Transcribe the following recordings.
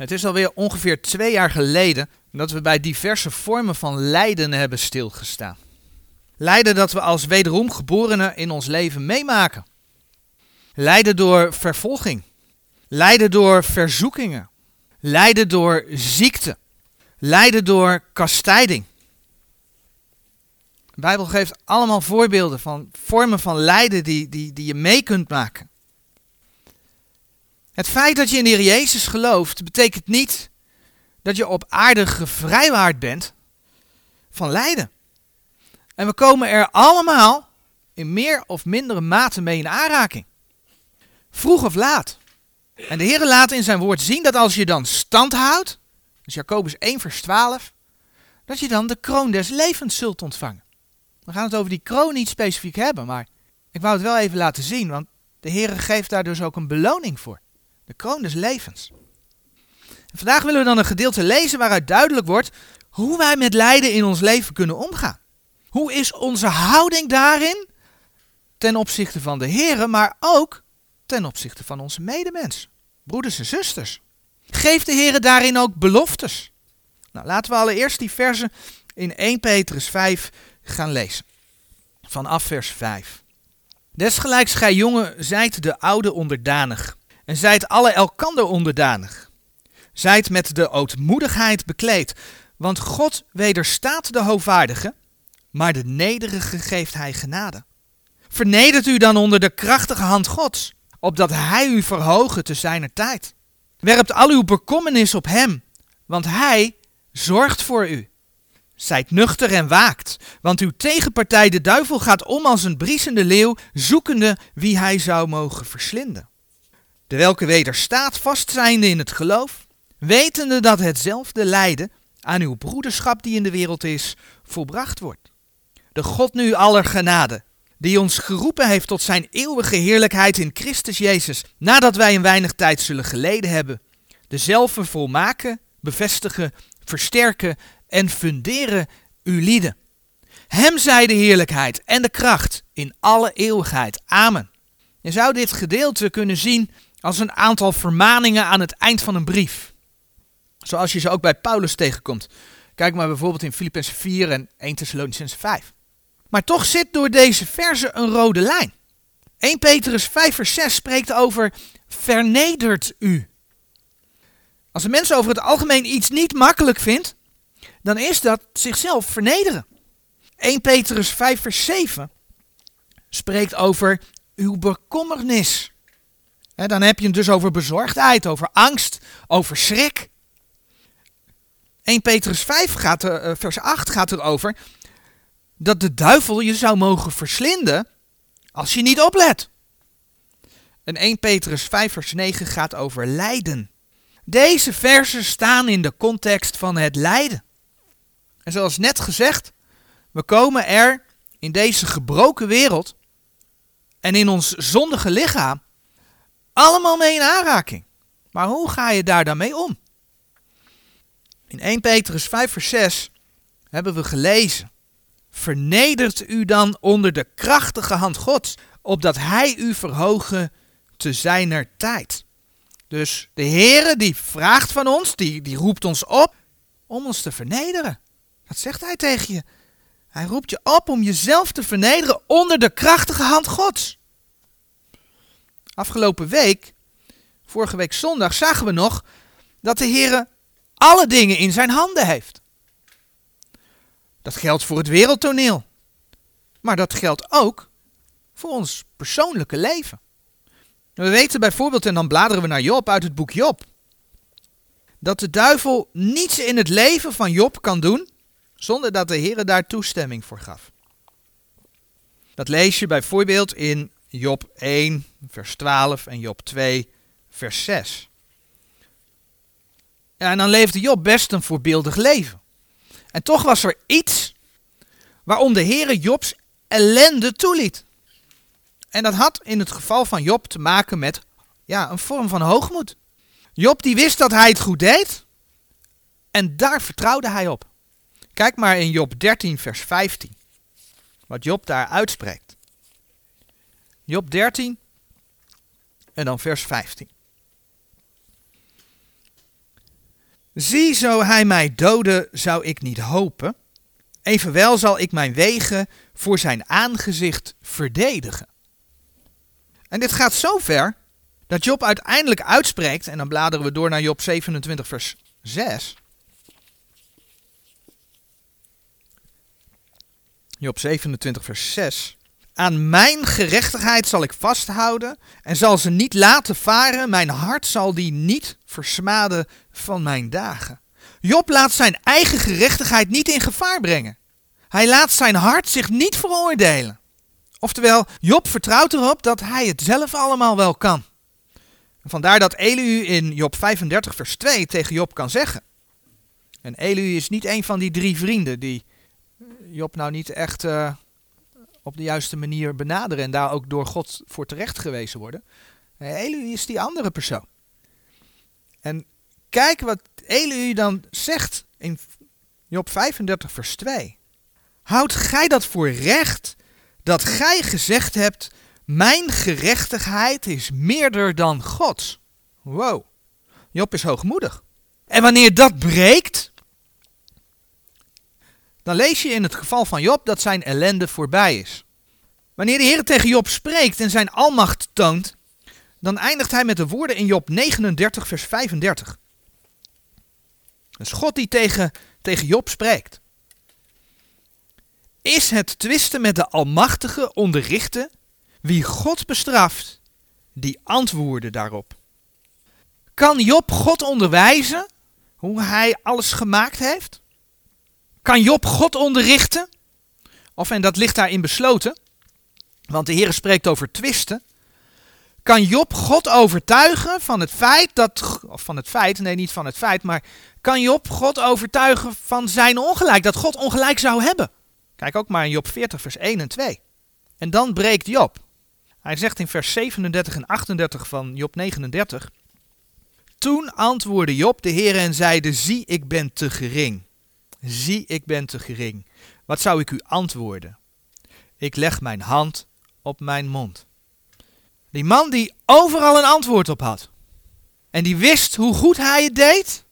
Het is alweer ongeveer twee jaar geleden dat we bij diverse vormen van lijden hebben stilgestaan. Lijden dat we als wederom geborenen in ons leven meemaken. Lijden door vervolging. Lijden door verzoekingen. Lijden door ziekte. Lijden door kastijding. De Bijbel geeft allemaal voorbeelden van vormen van lijden die, die, die je mee kunt maken. Het feit dat je in de Heer Jezus gelooft, betekent niet dat je op aarde gevrijwaard bent van lijden. En we komen er allemaal in meer of mindere mate mee in aanraking. Vroeg of laat. En de Heer laat in zijn woord zien dat als je dan stand houdt, dus Jacobus 1 vers 12, dat je dan de kroon des levens zult ontvangen. We gaan het over die kroon niet specifiek hebben, maar ik wou het wel even laten zien, want de Heer geeft daar dus ook een beloning voor. De kroon des levens. En vandaag willen we dan een gedeelte lezen waaruit duidelijk wordt hoe wij met lijden in ons leven kunnen omgaan. Hoe is onze houding daarin ten opzichte van de Heer, maar ook ten opzichte van onze medemens, broeders en zusters. Geeft de Heer daarin ook beloftes? Nou, laten we allereerst die versen in 1 Petrus 5 gaan lezen. Vanaf vers 5. Desgelijks gij jongen zijt de oude onderdanig en zijt alle elkander onderdanig. Zijt met de ootmoedigheid bekleed, want God wederstaat de hoogvaardige, maar de nederige geeft hij genade. Vernedert u dan onder de krachtige hand Gods, opdat hij u verhogen te zijner tijd. Werpt al uw bekommernis op hem, want hij zorgt voor u. Zijt nuchter en waakt, want uw tegenpartij de duivel gaat om als een briesende leeuw, zoekende wie hij zou mogen verslinden. De welke wederstaat vastzijnde in het geloof, wetende dat hetzelfde lijden aan uw broederschap die in de wereld is, volbracht wordt. De God nu aller genade, die ons geroepen heeft tot zijn eeuwige heerlijkheid in Christus Jezus, nadat wij een weinig tijd zullen geleden hebben, dezelfde volmaken, bevestigen, versterken en funderen uw lieden. Hem zij de heerlijkheid en de kracht in alle eeuwigheid. Amen. Je zou dit gedeelte kunnen zien als een aantal vermaningen aan het eind van een brief. Zoals je ze ook bij Paulus tegenkomt. Kijk maar bijvoorbeeld in Filippenzen 4 en 1 Thessalonicense 5. Maar toch zit door deze verse een rode lijn. 1 Petrus 5 vers 6 spreekt over vernedert u. Als een mens over het algemeen iets niet makkelijk vindt, dan is dat zichzelf vernederen. 1 Petrus 5 vers 7 spreekt over uw bekommernis. Dan heb je het dus over bezorgdheid, over angst, over schrik. 1 Petrus 5 gaat eh, vers 8 gaat erover dat de duivel je zou mogen verslinden als je niet oplet. En 1 Petrus 5 vers 9 gaat over lijden. Deze versen staan in de context van het lijden. En zoals net gezegd, we komen er in deze gebroken wereld en in ons zondige lichaam allemaal mee in aanraking. Maar hoe ga je daar dan mee om? In 1 Petrus 5 vers 6 hebben we gelezen. Vernedert u dan onder de krachtige hand Gods, opdat hij u verhogen te zijner tijd. Dus de Heere die vraagt van ons, die, die roept ons op om ons te vernederen. Dat zegt hij tegen je. Hij roept je op om jezelf te vernederen onder de krachtige hand Gods. Afgelopen week, vorige week zondag, zagen we nog dat de Heer alle dingen in zijn handen heeft. Dat geldt voor het wereldtoneel. Maar dat geldt ook voor ons persoonlijke leven. We weten bijvoorbeeld, en dan bladeren we naar Job uit het boek Job, dat de duivel niets in het leven van Job kan doen zonder dat de Heer daar toestemming voor gaf. Dat lees je bijvoorbeeld in Job 1, vers 12 en Job 2, vers 6. Ja, en dan leefde Job best een voorbeeldig leven. En toch was er iets waarom de Heere Jobs ellende toeliet. En dat had in het geval van Job te maken met ja, een vorm van hoogmoed. Job die wist dat hij het goed deed en daar vertrouwde hij op. Kijk maar in Job 13, vers 15. Wat Job daar uitspreekt. Job 13 en dan vers 15. Zie, zo hij mij doden, zou ik niet hopen. Evenwel zal ik mijn wegen voor zijn aangezicht verdedigen. En dit gaat zo ver dat Job uiteindelijk uitspreekt, en dan bladeren we door naar Job 27, vers 6. Job 27, vers 6. Aan mijn gerechtigheid zal ik vasthouden en zal ze niet laten varen. Mijn hart zal die niet versmaden van mijn dagen. Job laat zijn eigen gerechtigheid niet in gevaar brengen. Hij laat zijn hart zich niet veroordelen. Oftewel, Job vertrouwt erop dat hij het zelf allemaal wel kan. Vandaar dat Elihu in Job 35 vers 2 tegen Job kan zeggen. En Elihu is niet een van die drie vrienden die Job nou niet echt uh, op de juiste manier benaderen en daar ook door God voor terecht gewezen worden. Elihu is die andere persoon. En kijk wat Elihu dan zegt in Job 35 vers 2. Houd gij dat voor recht dat gij gezegd hebt, mijn gerechtigheid is meerder dan Gods. Wow, Job is hoogmoedig. En wanneer dat breekt, dan lees je in het geval van Job dat zijn ellende voorbij is. Wanneer de Heer tegen Job spreekt en zijn almacht toont, dan eindigt hij met de woorden in Job 39, vers 35. Dus God die tegen, tegen Job spreekt. Is het twisten met de Almachtige onderrichten wie God bestraft, die antwoorden daarop. Kan Job God onderwijzen hoe hij alles gemaakt heeft? Kan Job God onderrichten? Of, en dat ligt daarin besloten, want de Heer spreekt over twisten. Kan Job God overtuigen van het feit dat, of van het feit, nee niet van het feit, maar kan Job God overtuigen van zijn ongelijk, dat God ongelijk zou hebben? Kijk ook maar in Job 40, vers 1 en 2. En dan breekt Job. Hij zegt in vers 37 en 38 van Job 39. Toen antwoordde Job de Heer en zeide, zie ik ben te gering. Zie ik ben te gering. Wat zou ik u antwoorden? Ik leg mijn hand op mijn mond. Die man die overal een antwoord op had. En die wist hoe goed hij het deed.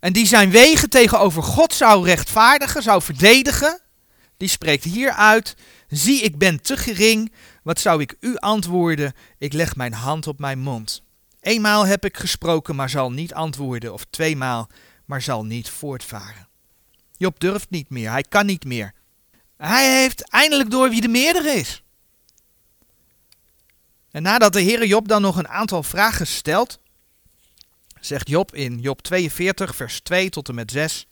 En die zijn wegen tegenover God zou rechtvaardigen, zou verdedigen. Die spreekt hier uit: Zie, ik ben te gering. Wat zou ik u antwoorden? Ik leg mijn hand op mijn mond. Eenmaal heb ik gesproken, maar zal niet antwoorden. Of tweemaal, maar zal niet voortvaren. Job durft niet meer, hij kan niet meer. Hij heeft eindelijk door wie de meerdere is. En nadat de Heere Job dan nog een aantal vragen stelt, zegt Job in Job 42, vers 2 tot en met 6.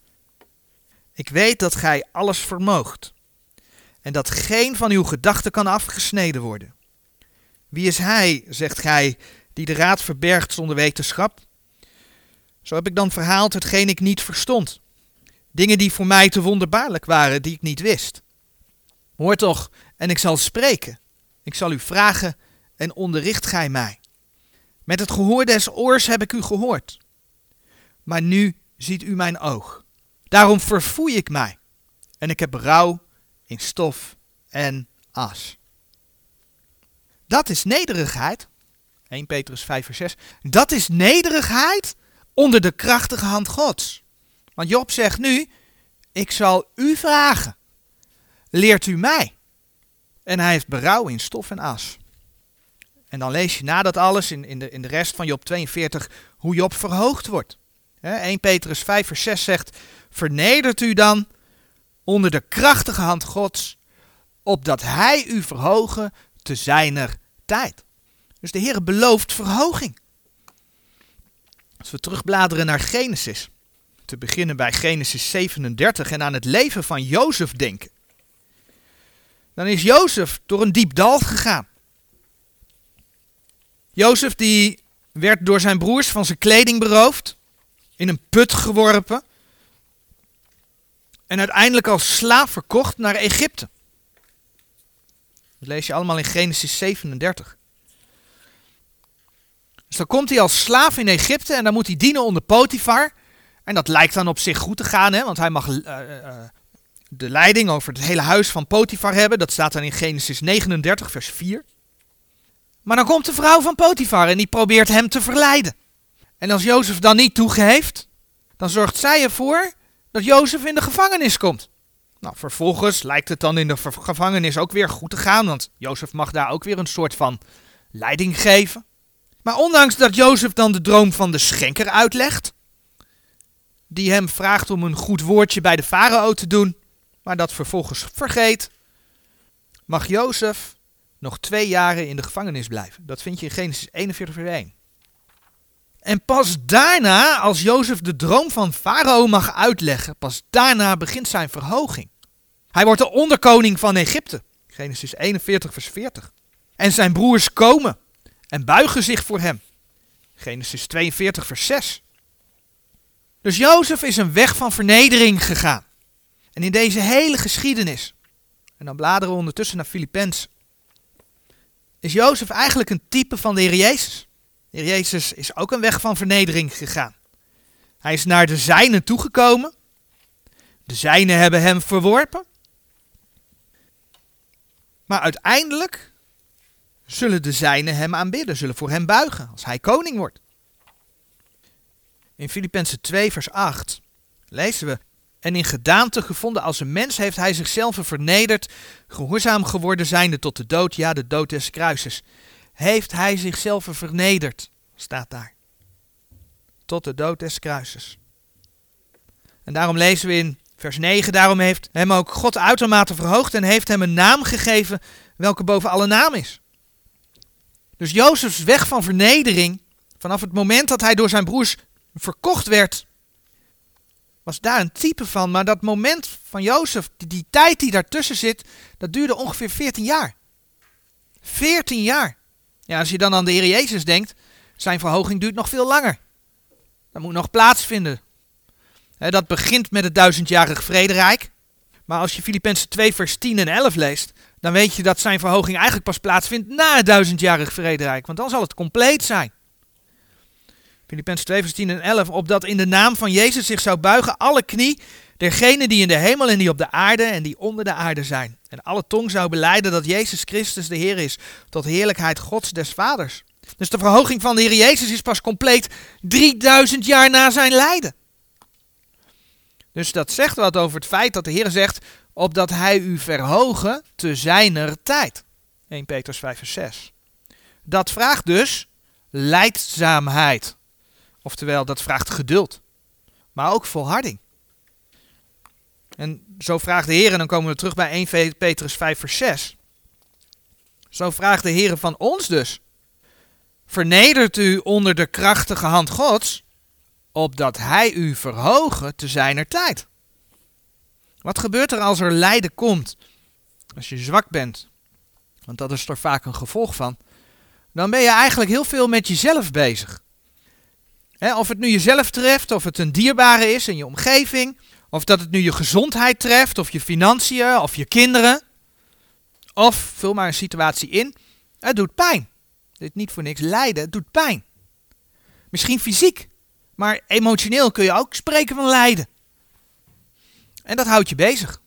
Ik weet dat gij alles vermoogt en dat geen van uw gedachten kan afgesneden worden. Wie is hij, zegt gij, die de raad verbergt zonder wetenschap? Zo heb ik dan verhaald hetgeen ik niet verstond. Dingen die voor mij te wonderbaarlijk waren, die ik niet wist. Hoor toch, en ik zal spreken. Ik zal u vragen en onderricht gij mij. Met het gehoor des oors heb ik u gehoord. Maar nu ziet u mijn oog. Daarom verfoei ik mij. En ik heb berouw in stof en as. Dat is nederigheid. 1 Petrus 5 vers 6. Dat is nederigheid onder de krachtige hand Gods. Want Job zegt nu, ik zal u vragen. Leert u mij. En hij heeft berouw in stof en as. En dan lees je na dat alles in, in, de, in de rest van Job 42 hoe Job verhoogd wordt. 1 Petrus 5 vers 6 zegt, vernedert u dan onder de krachtige hand Gods, opdat Hij u verhogen te zijner tijd. Dus de Heer belooft verhoging. Als we terugbladeren naar Genesis, te beginnen bij Genesis 37 en aan het leven van Jozef denken, dan is Jozef door een diep dal gegaan. Jozef die werd door zijn broers van zijn kleding beroofd, in een put geworpen en uiteindelijk als slaaf verkocht naar Egypte. Dat lees je allemaal in Genesis 37. Dus dan komt hij als slaaf in Egypte en dan moet hij dienen onder Potifar. En dat lijkt dan op zich goed te gaan, hè, want hij mag uh, uh, de leiding over het hele huis van Potifar hebben. Dat staat dan in Genesis 39, vers 4. Maar dan komt de vrouw van Potifar en die probeert hem te verleiden. En als Jozef dan niet toegeeft, dan zorgt zij ervoor dat Jozef in de gevangenis komt. Nou, vervolgens lijkt het dan in de gevangenis ook weer goed te gaan, want Jozef mag daar ook weer een soort van leiding geven. Maar ondanks dat Jozef dan de droom van de schenker uitlegt, die hem vraagt om een goed woordje bij de farao te doen, maar dat vervolgens vergeet, mag Jozef nog twee jaren in de gevangenis blijven. Dat vind je in Genesis 41 vers 1. En pas daarna, als Jozef de droom van Farao mag uitleggen, pas daarna begint zijn verhoging. Hij wordt de onderkoning van Egypte. Genesis 41, vers 40. En zijn broers komen en buigen zich voor hem. Genesis 42, vers 6. Dus Jozef is een weg van vernedering gegaan. En in deze hele geschiedenis, en dan bladeren we ondertussen naar Filippenzen, is Jozef eigenlijk een type van de Heer Jezus. De Heer Jezus is ook een weg van vernedering gegaan. Hij is naar de zijnen toegekomen. De zijnen hebben hem verworpen. Maar uiteindelijk zullen de zijnen hem aanbidden, zullen voor hem buigen als hij koning wordt. In Filippenzen 2 vers 8 lezen we en in gedaante gevonden als een mens heeft hij zichzelf vernederd, gehoorzaam geworden zijnde tot de dood, ja de dood des kruises. Heeft hij zichzelf vernederd, staat daar. Tot de dood des kruises. En daarom lezen we in vers 9, daarom heeft hem ook God uitermate verhoogd en heeft hem een naam gegeven welke boven alle naam is. Dus Jozefs weg van vernedering, vanaf het moment dat hij door zijn broers verkocht werd, was daar een type van. Maar dat moment van Jozef, die, die tijd die daartussen zit, dat duurde ongeveer 14 jaar. 14 jaar. Ja, als je dan aan de Heer Jezus denkt, zijn verhoging duurt nog veel langer. Dat moet nog plaatsvinden. dat begint met het duizendjarig vrederijk. Maar als je Filippenzen 2 vers 10 en 11 leest, dan weet je dat zijn verhoging eigenlijk pas plaatsvindt na het duizendjarig vrederijk. Want dan zal het compleet zijn. Filippenzen 2 vers 10 en 11, opdat in de naam van Jezus zich zou buigen alle knie, dergenen die in de hemel en die op de aarde en die onder de aarde zijn. En alle tong zou beleiden dat Jezus Christus de Heer is, tot heerlijkheid Gods des Vaders. Dus de verhoging van de Heer Jezus is pas compleet 3000 jaar na zijn lijden. Dus dat zegt wat over het feit dat de Heer zegt, opdat hij u verhogen te zijner tijd. 1 Petrus 5 vers 6. Dat vraagt dus leidzaamheid. Oftewel, dat vraagt geduld. Maar ook volharding. En zo vraagt de Heer, en dan komen we terug bij 1 Petrus 5 vers 6. Zo vraagt de Heer van ons dus. Vernedert u onder de krachtige hand Gods, opdat Hij u verhogen te zijner tijd. Wat gebeurt er als er lijden komt? Als je zwak bent, want dat is er vaak een gevolg van, dan ben je eigenlijk heel veel met jezelf bezig of het nu jezelf treft, of het een dierbare is in je omgeving, of dat het nu je gezondheid treft, of je financiën, of je kinderen. Of vul maar een situatie in. Het doet pijn. Dit niet voor niks lijden, het doet pijn. Misschien fysiek, maar emotioneel kun je ook spreken van lijden. En dat houdt je bezig.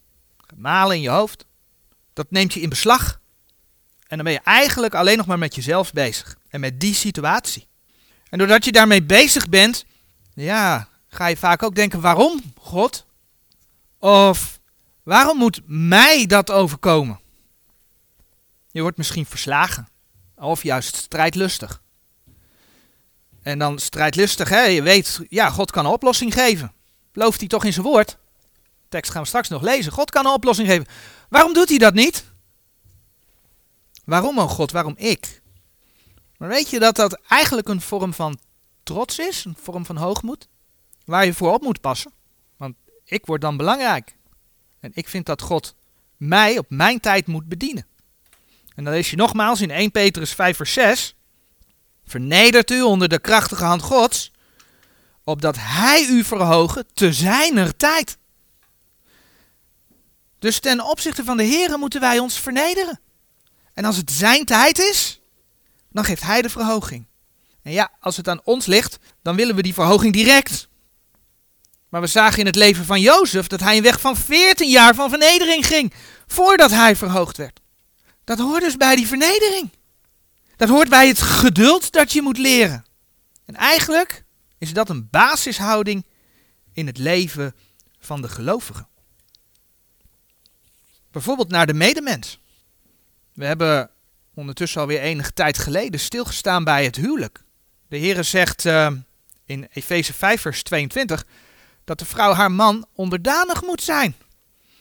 Malen in je hoofd. Dat neemt je in beslag. En dan ben je eigenlijk alleen nog maar met jezelf bezig. En met die situatie. En doordat je daarmee bezig bent, ja, ga je vaak ook denken: waarom, God? Of waarom moet mij dat overkomen? Je wordt misschien verslagen, of juist strijdlustig. En dan strijdlustig, hè? je weet, ja, God kan een oplossing geven. Looft hij toch in zijn woord? tekst gaan we straks nog lezen. God kan een oplossing geven. Waarom doet hij dat niet? Waarom, oh God, waarom ik? Maar weet je dat dat eigenlijk een vorm van trots is, een vorm van hoogmoed, waar je voor op moet passen? Want ik word dan belangrijk. En ik vind dat God mij op mijn tijd moet bedienen. En dan lees je nogmaals in 1 Petrus 5 vers 6. Vernedert u onder de krachtige hand Gods, opdat Hij u verhogen te zijner tijd. Dus ten opzichte van de Here moeten wij ons vernederen. En als het zijn tijd is, dan geeft hij de verhoging. En ja, als het aan ons ligt, dan willen we die verhoging direct. Maar we zagen in het leven van Jozef dat hij een weg van 14 jaar van vernedering ging, voordat hij verhoogd werd. Dat hoort dus bij die vernedering. Dat hoort bij het geduld dat je moet leren. En eigenlijk is dat een basishouding in het leven van de gelovigen. Bijvoorbeeld naar de medemens. We hebben ondertussen alweer enige tijd geleden stilgestaan bij het huwelijk. De Heere zegt uh, in Efeze 5 vers 22 dat de vrouw haar man onderdanig moet zijn.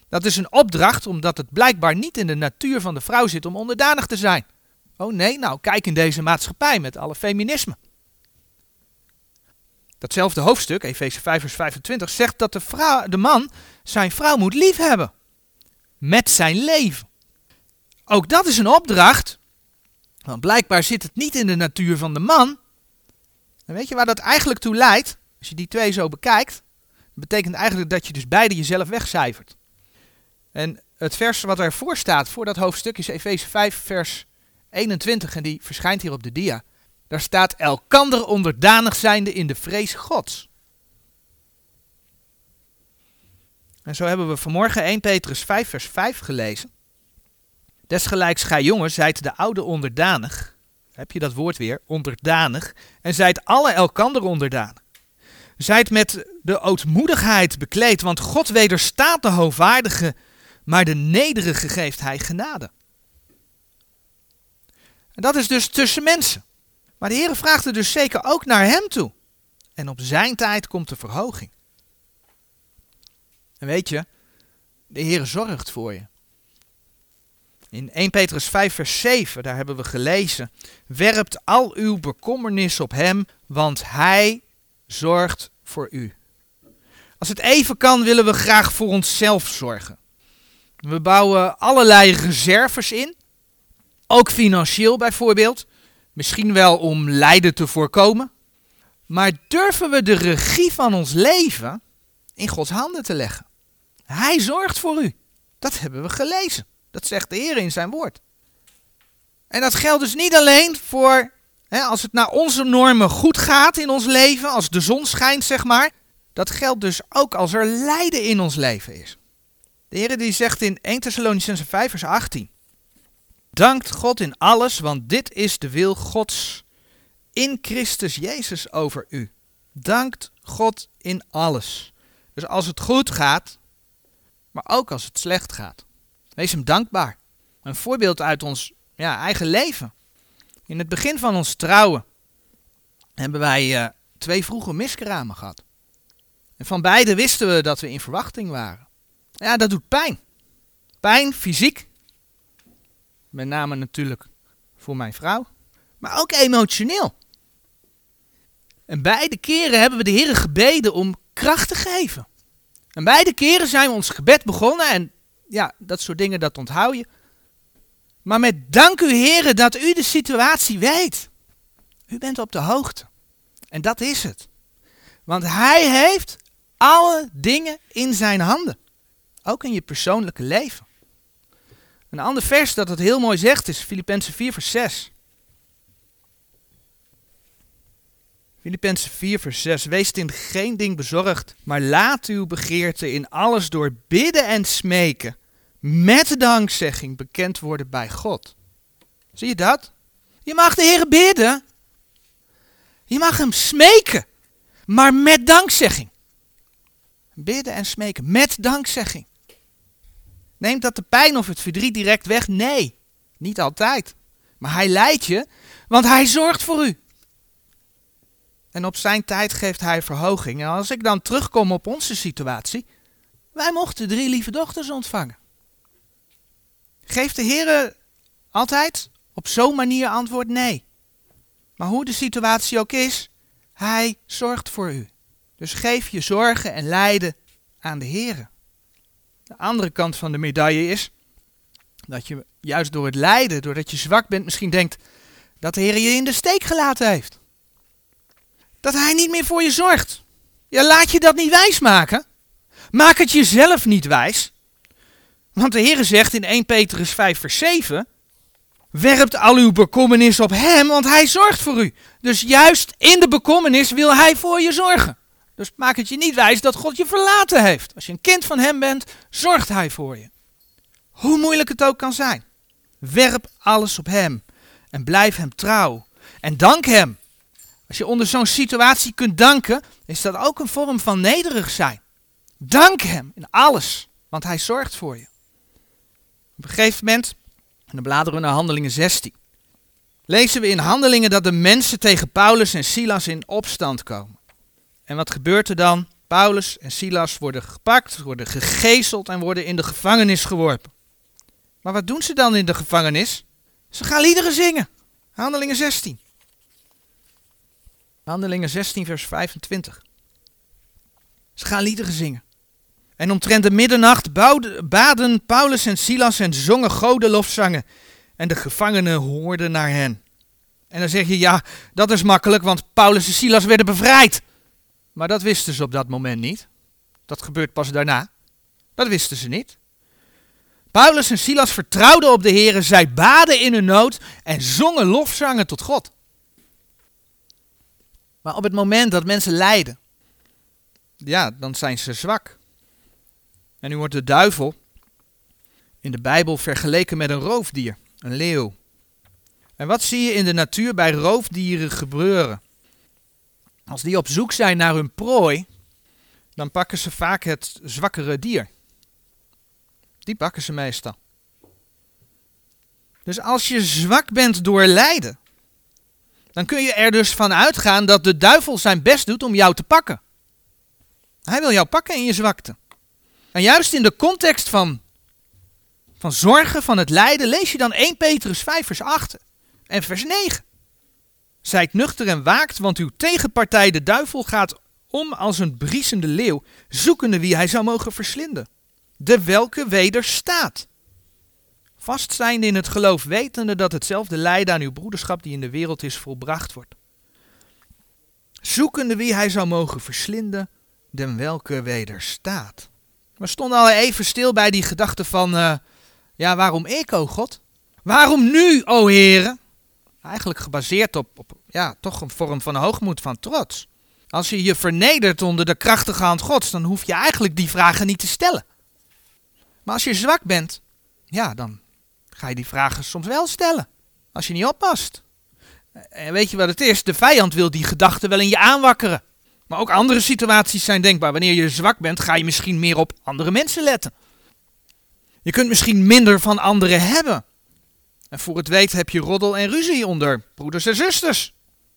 Dat is een opdracht omdat het blijkbaar niet in de natuur van de vrouw zit om onderdanig te zijn. Oh nee, nou kijk in deze maatschappij met alle feminisme. Datzelfde hoofdstuk, Efeze 5 vers 25, zegt dat de, vrouw, de man zijn vrouw moet liefhebben. Met zijn leven. Ook dat is een opdracht. Want blijkbaar zit het niet in de natuur van de man. En weet je waar dat eigenlijk toe leidt? Als je die twee zo bekijkt. Betekent eigenlijk dat je dus beide jezelf wegcijfert. En het vers wat ervoor staat, voor dat hoofdstuk, is Efeze 5 vers 21. En die verschijnt hier op de dia. Daar staat elkander onderdanig zijnde in de vrees gods. En zo hebben we vanmorgen 1 Petrus 5 vers 5 gelezen. Desgelijks gij jongens, zijt de oude onderdanig. Heb je dat woord weer, onderdanig. En zijt alle elkander onderdanig. Zijt met de ootmoedigheid bekleed, want God wederstaat de hoogwaardige, maar de nederige geeft hij genade. En dat is dus tussen mensen. Maar de Heer vraagt er dus zeker ook naar hem toe. En op zijn tijd komt de verhoging. En weet je, de Heer zorgt voor je. In 1 Petrus 5 vers 7, daar hebben we gelezen. Werpt al uw bekommernis op hem, want hij zorgt voor u. Als het even kan, willen we graag voor onszelf zorgen. We bouwen allerlei reserves in, ook financieel bijvoorbeeld. Misschien wel om lijden te voorkomen. Maar durven we de regie van ons leven in Gods handen te leggen? Hij zorgt voor u. Dat hebben we gelezen. Dat zegt de Heer in zijn woord. En dat geldt dus niet alleen voor hè, als het naar onze normen goed gaat in ons leven, als de zon schijnt, zeg maar. Dat geldt dus ook als er lijden in ons leven is. De Heer die zegt in 1 Thessalonicense 5 vers 18. Dankt God in alles, want dit is de wil Gods in Christus Jezus over u. Dankt God in alles. Dus als het goed gaat, maar ook als het slecht gaat. Wees hem dankbaar. Een voorbeeld uit ons ja, eigen leven. In het begin van ons trouwen hebben wij uh, twee vroege miskramen gehad. En van beide wisten we dat we in verwachting waren. Ja, dat doet pijn. Pijn, fysiek, met name natuurlijk voor mijn vrouw. Maar ook emotioneel. En beide keren hebben we de Heer gebeden om kracht te geven. En beide keren zijn we ons gebed begonnen. En ja, dat soort dingen, dat onthoud je. Maar met dank u Heer dat u de situatie weet. U bent op de hoogte. En dat is het. Want hij heeft alle dingen in zijn handen. Ook in je persoonlijke leven. Een ander vers dat het heel mooi zegt is Filippenzen 4 vers 6. Filippenzen 4 vers 6. Wees in geen ding bezorgd, maar laat uw begeerte in alles door bidden en smeken met dankzegging bekend worden bij God. Zie je dat? Je mag de Heer bidden. Je mag hem smeken, maar met dankzegging. Bidden en smeken met dankzegging. Neemt dat de pijn of het verdriet direct weg? Nee, niet altijd. Maar hij leidt je, want hij zorgt voor u. En op zijn tijd geeft hij verhoging. En als ik dan terugkom op onze situatie, wij mochten drie lieve dochters ontvangen. Geeft de Heer altijd op zo'n manier antwoord? Nee. Maar hoe de situatie ook is, hij zorgt voor u. Dus geef je zorgen en lijden aan de Heer. De andere kant van de medaille is dat je juist door het lijden, doordat je zwak bent, misschien denkt dat de Heer je in de steek gelaten heeft. Dat Hij niet meer voor je zorgt. Ja, laat je dat niet wijs maken. Maak het jezelf niet wijs. Want de Heer zegt in 1 Petrus 5 vers 7, werpt al uw bekommernis op Hem, want Hij zorgt voor u. Dus juist in de bekommernis wil Hij voor je zorgen. Dus maak het je niet wijs dat God je verlaten heeft. Als je een kind van Hem bent, zorgt Hij voor je. Hoe moeilijk het ook kan zijn. Werp alles op Hem en blijf Hem trouw. En dank Hem Als je onder zo'n situatie kunt danken, is dat ook een vorm van nederig zijn. Dank Hem in alles, want Hij zorgt voor je. Op een gegeven moment, en dan bladeren we naar Handelingen 16, lezen we in Handelingen dat de mensen tegen Paulus en Silas in opstand komen. En wat gebeurt er dan? Paulus en Silas worden gepakt, worden gegezeld en worden in de gevangenis geworpen. Maar wat doen ze dan in de gevangenis? Ze gaan liederen zingen. Handelingen 16. Handelingen 16, vers 25. Ze gaan liederen zingen. En omtrent de middernacht baden Paulus en Silas en zongen godenlofzangen. En de gevangenen hoorden naar hen. En dan zeg je, ja, dat is makkelijk, want Paulus en Silas werden bevrijd. Maar dat wisten ze op dat moment niet. Dat gebeurt pas daarna. Dat wisten ze niet. Paulus en Silas vertrouwden op de Heer, zij baden in hun nood en zongen lofzangen tot God. Maar op het moment dat mensen lijden, ja, dan zijn ze zwak. En nu wordt de duivel in de Bijbel vergeleken met een roofdier, een leeuw. En wat zie je in de natuur bij roofdieren gebeuren? Als die op zoek zijn naar hun prooi, dan pakken ze vaak het zwakkere dier. Die pakken ze meestal. Dus als je zwak bent door lijden, dan kun je er dus van uitgaan dat de duivel zijn best doet om jou te pakken. Hij wil jou pakken in je zwakte. En juist in de context van, van zorgen, van het lijden, lees je dan 1 Petrus 5 vers 8 en vers 9. Zijt nuchter en waakt, want uw tegenpartij de duivel gaat om als een briesende leeuw, zoekende wie hij zou mogen verslinden. De welke wederstaat. Vastzijnde in het geloof, wetende dat hetzelfde lijden aan uw broederschap die in de wereld is volbracht wordt. Zoekende wie hij zou mogen verslinden, den welke wederstaat. We stonden al even stil bij die gedachte van, uh, ja, waarom ik, o God? Waarom nu, o Heren? Eigenlijk gebaseerd op, op ja, toch een vorm van hoogmoed, van trots. Als je je vernedert onder de krachtige hand Gods, dan hoef je eigenlijk die vragen niet te stellen. Maar als je zwak bent, ja, dan ga je die vragen soms wel stellen. Als je niet oppast. En weet je wat het is? De vijand wil die gedachten wel in je aanwakkeren. Maar ook andere situaties zijn denkbaar. Wanneer je zwak bent, ga je misschien meer op andere mensen letten. Je kunt misschien minder van anderen hebben. En voor het weet heb je roddel en ruzie onder broeders en zusters.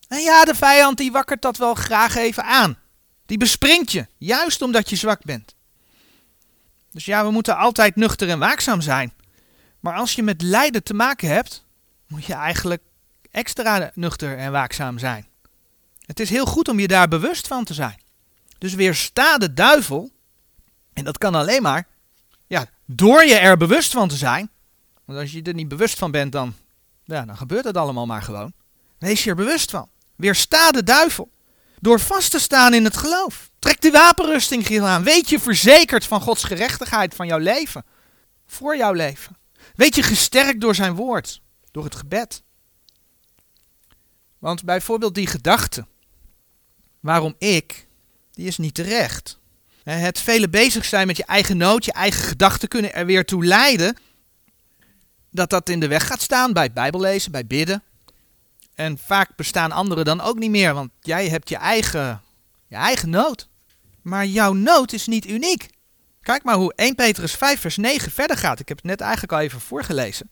En ja, de vijand die wakkert dat wel graag even aan. Die bespringt je, juist omdat je zwak bent. Dus ja, we moeten altijd nuchter en waakzaam zijn. Maar als je met lijden te maken hebt, moet je eigenlijk extra nuchter en waakzaam zijn. Het is heel goed om je daar bewust van te zijn. Dus weersta de duivel, en dat kan alleen maar ja, door je er bewust van te zijn. Want als je er niet bewust van bent, dan, ja, dan gebeurt het allemaal maar gewoon. Wees je er bewust van. Weersta de duivel. Door vast te staan in het geloof. Trek de wapenrusting aan. Weet je verzekerd van Gods gerechtigheid van jouw leven. Voor jouw leven. Weet je gesterkt door zijn woord. Door het gebed. Want bijvoorbeeld die gedachte. Waarom ik? Die is niet terecht. Het vele bezig zijn met je eigen nood, je eigen gedachten kunnen er weer toe leiden. Dat dat in de weg gaat staan bij bijbellezen, bij bidden. En vaak bestaan anderen dan ook niet meer, want jij hebt je eigen, je eigen nood. Maar jouw nood is niet uniek. Kijk maar hoe 1 Petrus 5 vers 9 verder gaat. Ik heb het net eigenlijk al even voorgelezen.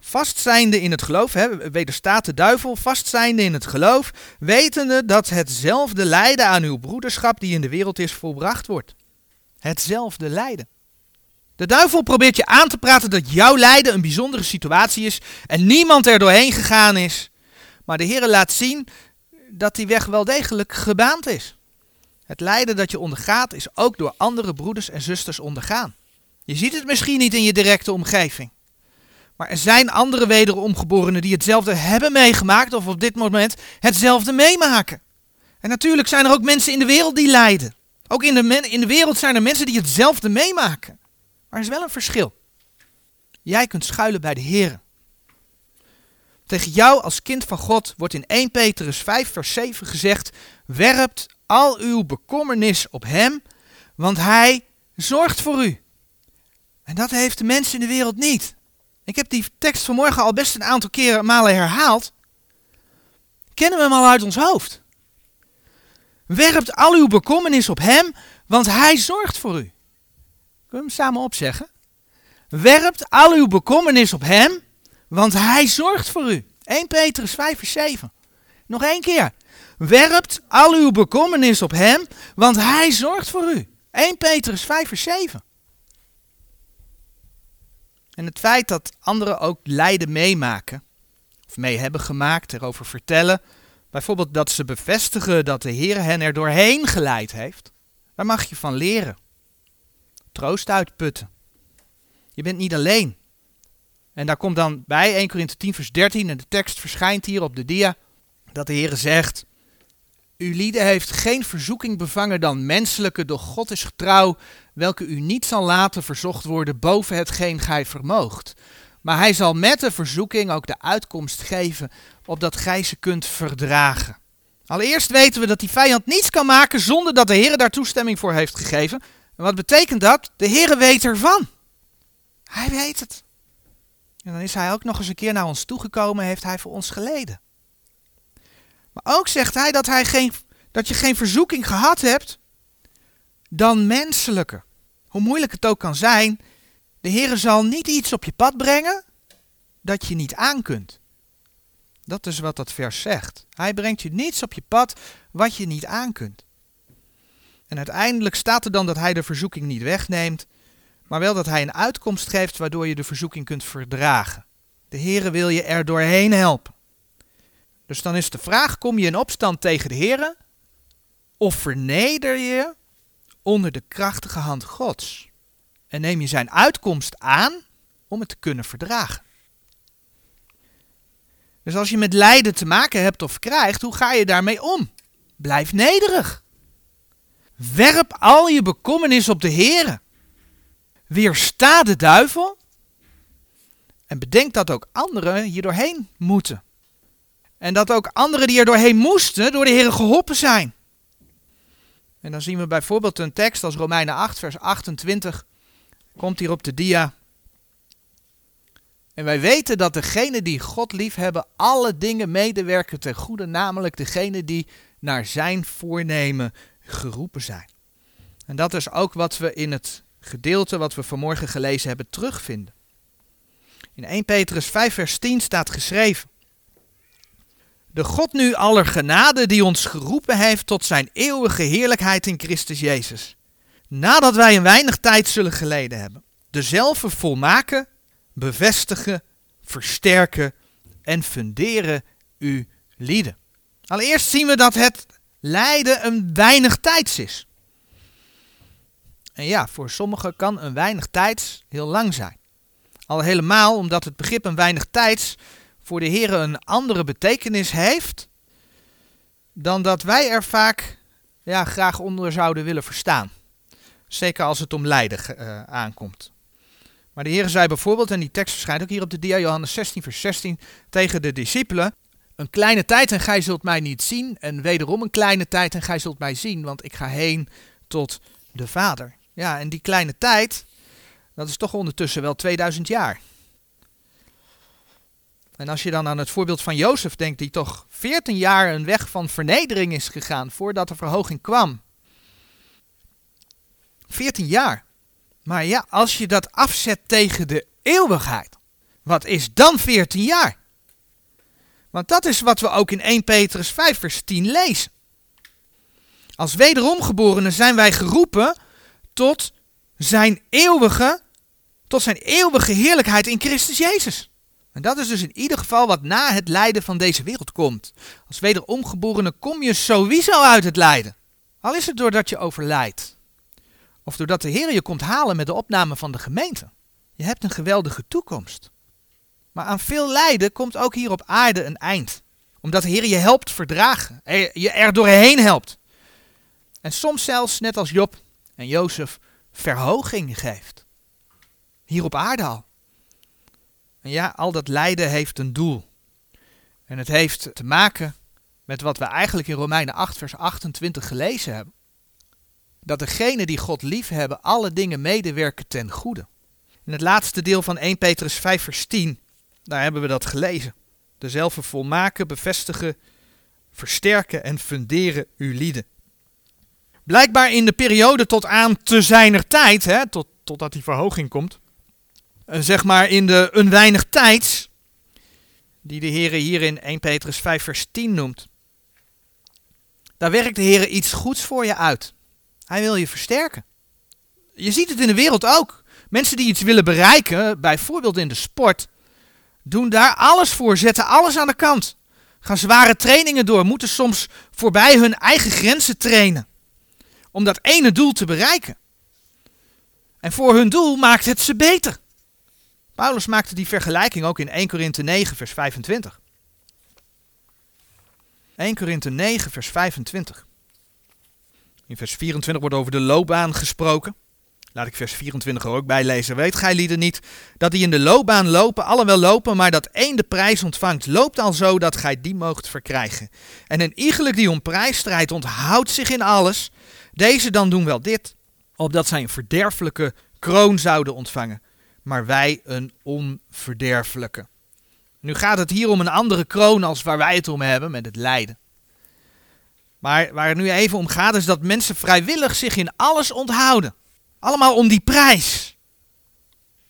Vastzijnde in het geloof, hè, wederstaat de duivel, vastzijnde in het geloof, wetende dat hetzelfde lijden aan uw broederschap die in de wereld is volbracht wordt. Hetzelfde lijden. De duivel probeert je aan te praten dat jouw lijden een bijzondere situatie is en niemand er doorheen gegaan is. Maar de Heer laat zien dat die weg wel degelijk gebaand is. Het lijden dat je ondergaat is ook door andere broeders en zusters ondergaan. Je ziet het misschien niet in je directe omgeving. Maar er zijn andere wederomgeborenen die hetzelfde hebben meegemaakt of op dit moment hetzelfde meemaken. En natuurlijk zijn er ook mensen in de wereld die lijden. Ook in de, in de wereld zijn er mensen die hetzelfde meemaken. Maar er is wel een verschil. Jij kunt schuilen bij de Heer. Tegen jou als kind van God wordt in 1 Petrus 5 vers 7 gezegd, werpt al uw bekommernis op Hem, want Hij zorgt voor u. En dat heeft de mensen in de wereld niet. Ik heb die tekst vanmorgen al best een aantal keren malen herhaald. kennen we hem al uit ons hoofd. Werpt al uw bekommernis op hem, want hij zorgt voor u. Kunnen we hem samen opzeggen? Werpt al uw bekommernis op hem, want hij zorgt voor u. 1 Petrus 5 vers 7. Nog één keer. Werpt al uw bekommernis op hem, want hij zorgt voor u. 1 Petrus 5 vers 7. En het feit dat anderen ook lijden meemaken, of mee hebben gemaakt, erover vertellen, bijvoorbeeld dat ze bevestigen dat de Heer hen er doorheen geleid heeft, daar mag je van leren. Troost uitputten. Je bent niet alleen. En daar komt dan bij 1 Korinthe 10 vers 13 en de tekst verschijnt hier op de dia, dat de Heer zegt, uw lieden heeft geen verzoeking bevangen dan menselijke, doch God is getrouw, welke u niet zal laten verzocht worden boven hetgeen gij vermoogt. Maar hij zal met de verzoeking ook de uitkomst geven, opdat gij ze kunt verdragen. Allereerst weten we dat die vijand niets kan maken zonder dat de Heer daar toestemming voor heeft gegeven. En wat betekent dat? De Heer weet ervan. Hij weet het. En dan is hij ook nog eens een keer naar ons toegekomen, heeft hij voor ons geleden. Maar ook zegt hij dat, hij geen, dat je geen verzoeking gehad hebt dan menselijke. Hoe moeilijk het ook kan zijn, de Heer zal niet iets op je pad brengen dat je niet aan kunt. Dat is wat dat vers zegt. Hij brengt je niets op je pad wat je niet aan kunt. En uiteindelijk staat er dan dat hij de verzoeking niet wegneemt, maar wel dat hij een uitkomst geeft waardoor je de verzoeking kunt verdragen. De Heere wil je er doorheen helpen. Dus dan is de vraag: kom je in opstand tegen de Heer? Of verneder je onder de krachtige hand Gods? En neem je zijn uitkomst aan om het te kunnen verdragen? Dus als je met lijden te maken hebt of krijgt, hoe ga je daarmee om? Blijf nederig. Werp al je bekommernis op de Heer. Weersta de duivel. En bedenk dat ook anderen hier doorheen moeten. En dat ook anderen die er doorheen moesten, door de Heer geholpen zijn. En dan zien we bijvoorbeeld een tekst als Romeinen 8, vers 28. Komt hier op de dia. En wij weten dat degenen die God lief hebben, alle dingen medewerken ten goede, namelijk degenen die naar zijn voornemen geroepen zijn. En dat is ook wat we in het gedeelte wat we vanmorgen gelezen hebben terugvinden. In 1 Petrus 5, vers 10 staat geschreven. De God nu aller genade die ons geroepen heeft tot zijn eeuwige heerlijkheid in Christus Jezus. Nadat wij een weinig tijd zullen geleden hebben. Dezelfde volmaken, bevestigen, versterken en funderen uw lieden. Allereerst zien we dat het lijden een weinig tijds is. En ja, voor sommigen kan een weinig tijds heel lang zijn. Al helemaal omdat het begrip een weinig tijds voor de Heer een andere betekenis heeft dan dat wij er vaak ja, graag onder zouden willen verstaan. Zeker als het om lijden uh, aankomt. Maar de Heer zei bijvoorbeeld, en die tekst verschijnt ook hier op de dia, Johannes 16, vers 16, tegen de discipelen. Een kleine tijd en gij zult mij niet zien. En wederom een kleine tijd en gij zult mij zien, want ik ga heen tot de Vader. Ja, en die kleine tijd, dat is toch ondertussen wel 2000 jaar. En als je dan aan het voorbeeld van Jozef denkt, die toch 14 jaar een weg van vernedering is gegaan voordat de verhoging kwam. 14 jaar. Maar ja, als je dat afzet tegen de eeuwigheid, wat is dan 14 jaar? Want dat is wat we ook in 1 Petrus 5 vers 10 lezen. Als wederomgeborenen zijn wij geroepen tot zijn eeuwige, tot zijn eeuwige heerlijkheid in Christus Jezus. En dat is dus in ieder geval wat na het lijden van deze wereld komt. Als wederomgeborene kom je sowieso uit het lijden. Al is het doordat je overlijdt. Of doordat de Heer je komt halen met de opname van de gemeente. Je hebt een geweldige toekomst. Maar aan veel lijden komt ook hier op aarde een eind. Omdat de Heer je helpt verdragen. Je er doorheen helpt. En soms zelfs, net als Job en Jozef, verhoging geeft. Hier op aarde al. En ja, al dat lijden heeft een doel. En het heeft te maken met wat we eigenlijk in Romeinen 8, vers 28 gelezen hebben. Dat degenen die God lief hebben, alle dingen medewerken ten goede. In het laatste deel van 1 Petrus 5, vers 10, daar hebben we dat gelezen. Dezelfde volmaken, bevestigen, versterken en funderen uw lieden. Blijkbaar in de periode tot aan te zijner tijd, hè, tot, totdat die verhoging komt, zeg maar in de een weinig tijds, die de Heer hier in 1 Petrus 5 vers 10 noemt, daar werkt de Heer iets goeds voor je uit. Hij wil je versterken. Je ziet het in de wereld ook. Mensen die iets willen bereiken, bijvoorbeeld in de sport, doen daar alles voor, zetten alles aan de kant. Gaan zware trainingen door, moeten soms voorbij hun eigen grenzen trainen. Om dat ene doel te bereiken. En voor hun doel maakt het ze beter. Paulus maakte die vergelijking ook in 1 Korinthe 9, vers 25. 1 Korinthe 9, vers 25. In vers 24 wordt over de loopbaan gesproken. Laat ik vers 24 er ook bij lezen. Weet gij lieden niet dat die in de loopbaan lopen, alle wel lopen, maar dat één de prijs ontvangt, loopt al zo dat gij die moogt verkrijgen. En een iegelijk die om prijs strijdt, onthoudt zich in alles. Deze dan doen wel dit, opdat zij een verderfelijke kroon zouden ontvangen, maar wij een onverderfelijke. Nu gaat het hier om een andere kroon als waar wij het om hebben met het lijden. Maar waar het nu even om gaat is dat mensen vrijwillig zich in alles onthouden. Allemaal om die prijs.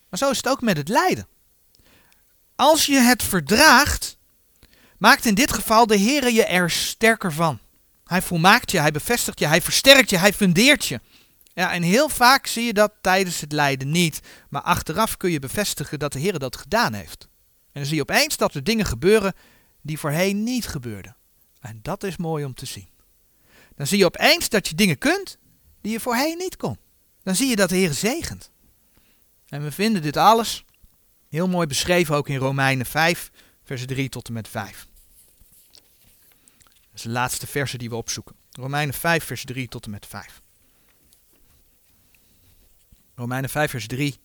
Maar zo is het ook met het lijden. Als je het verdraagt, maakt in dit geval de Heer je er sterker van. Hij volmaakt je, hij bevestigt je, hij versterkt je, hij fundeert je. Ja, en heel vaak zie je dat tijdens het lijden niet. Maar achteraf kun je bevestigen dat de Heer dat gedaan heeft. En dan zie je opeens dat er dingen gebeuren die voorheen niet gebeurden. En dat is mooi om te zien. Dan zie je opeens dat je dingen kunt die je voorheen niet kon dan zie je dat de Heer zegent. En we vinden dit alles heel mooi beschreven ook in Romeinen 5, vers 3 tot en met 5. Dat is de laatste versen die we opzoeken. Romeinen 5, vers 3 tot en met 5. Romeinen 5, vers 3.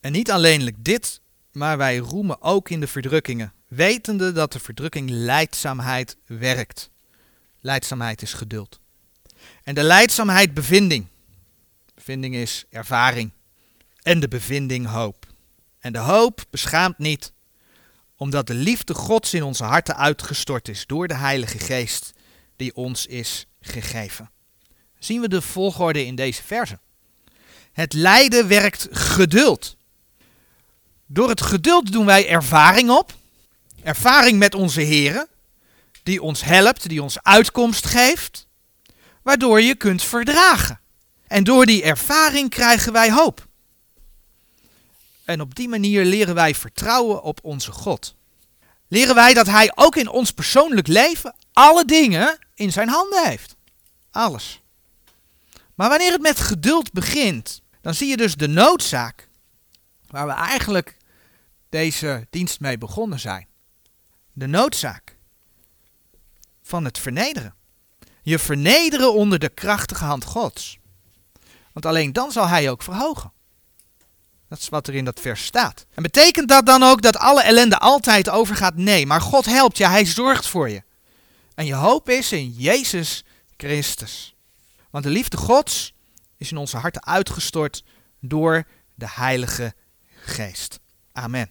En niet alleenlijk dit, maar wij roemen ook in de verdrukkingen, wetende dat de verdrukking leidzaamheid werkt. Leidzaamheid is geduld. En de leidzaamheid bevinding. Bevinding is ervaring. En de bevinding hoop. En de hoop beschaamt niet, omdat de liefde Gods in onze harten uitgestort is door de Heilige Geest die ons is gegeven. Zien we de volgorde in deze verse. Het lijden werkt geduld. Door het geduld doen wij ervaring op. Ervaring met onze Here, die ons helpt, die ons uitkomst geeft, waardoor je kunt verdragen. En door die ervaring krijgen wij hoop. En op die manier leren wij vertrouwen op onze God. Leren wij dat Hij ook in ons persoonlijk leven alle dingen in zijn handen heeft. Alles. Maar wanneer het met geduld begint, dan zie je dus de noodzaak waar we eigenlijk deze dienst mee begonnen zijn. De noodzaak van het vernederen. Je vernederen onder de krachtige hand Gods. Want alleen dan zal hij ook verhogen. Dat is wat er in dat vers staat. En betekent dat dan ook dat alle ellende altijd overgaat? Nee, maar God helpt je, hij zorgt voor je. En je hoop is in Jezus Christus. Want de liefde Gods is in onze harten uitgestort door de Heilige Geest. Amen.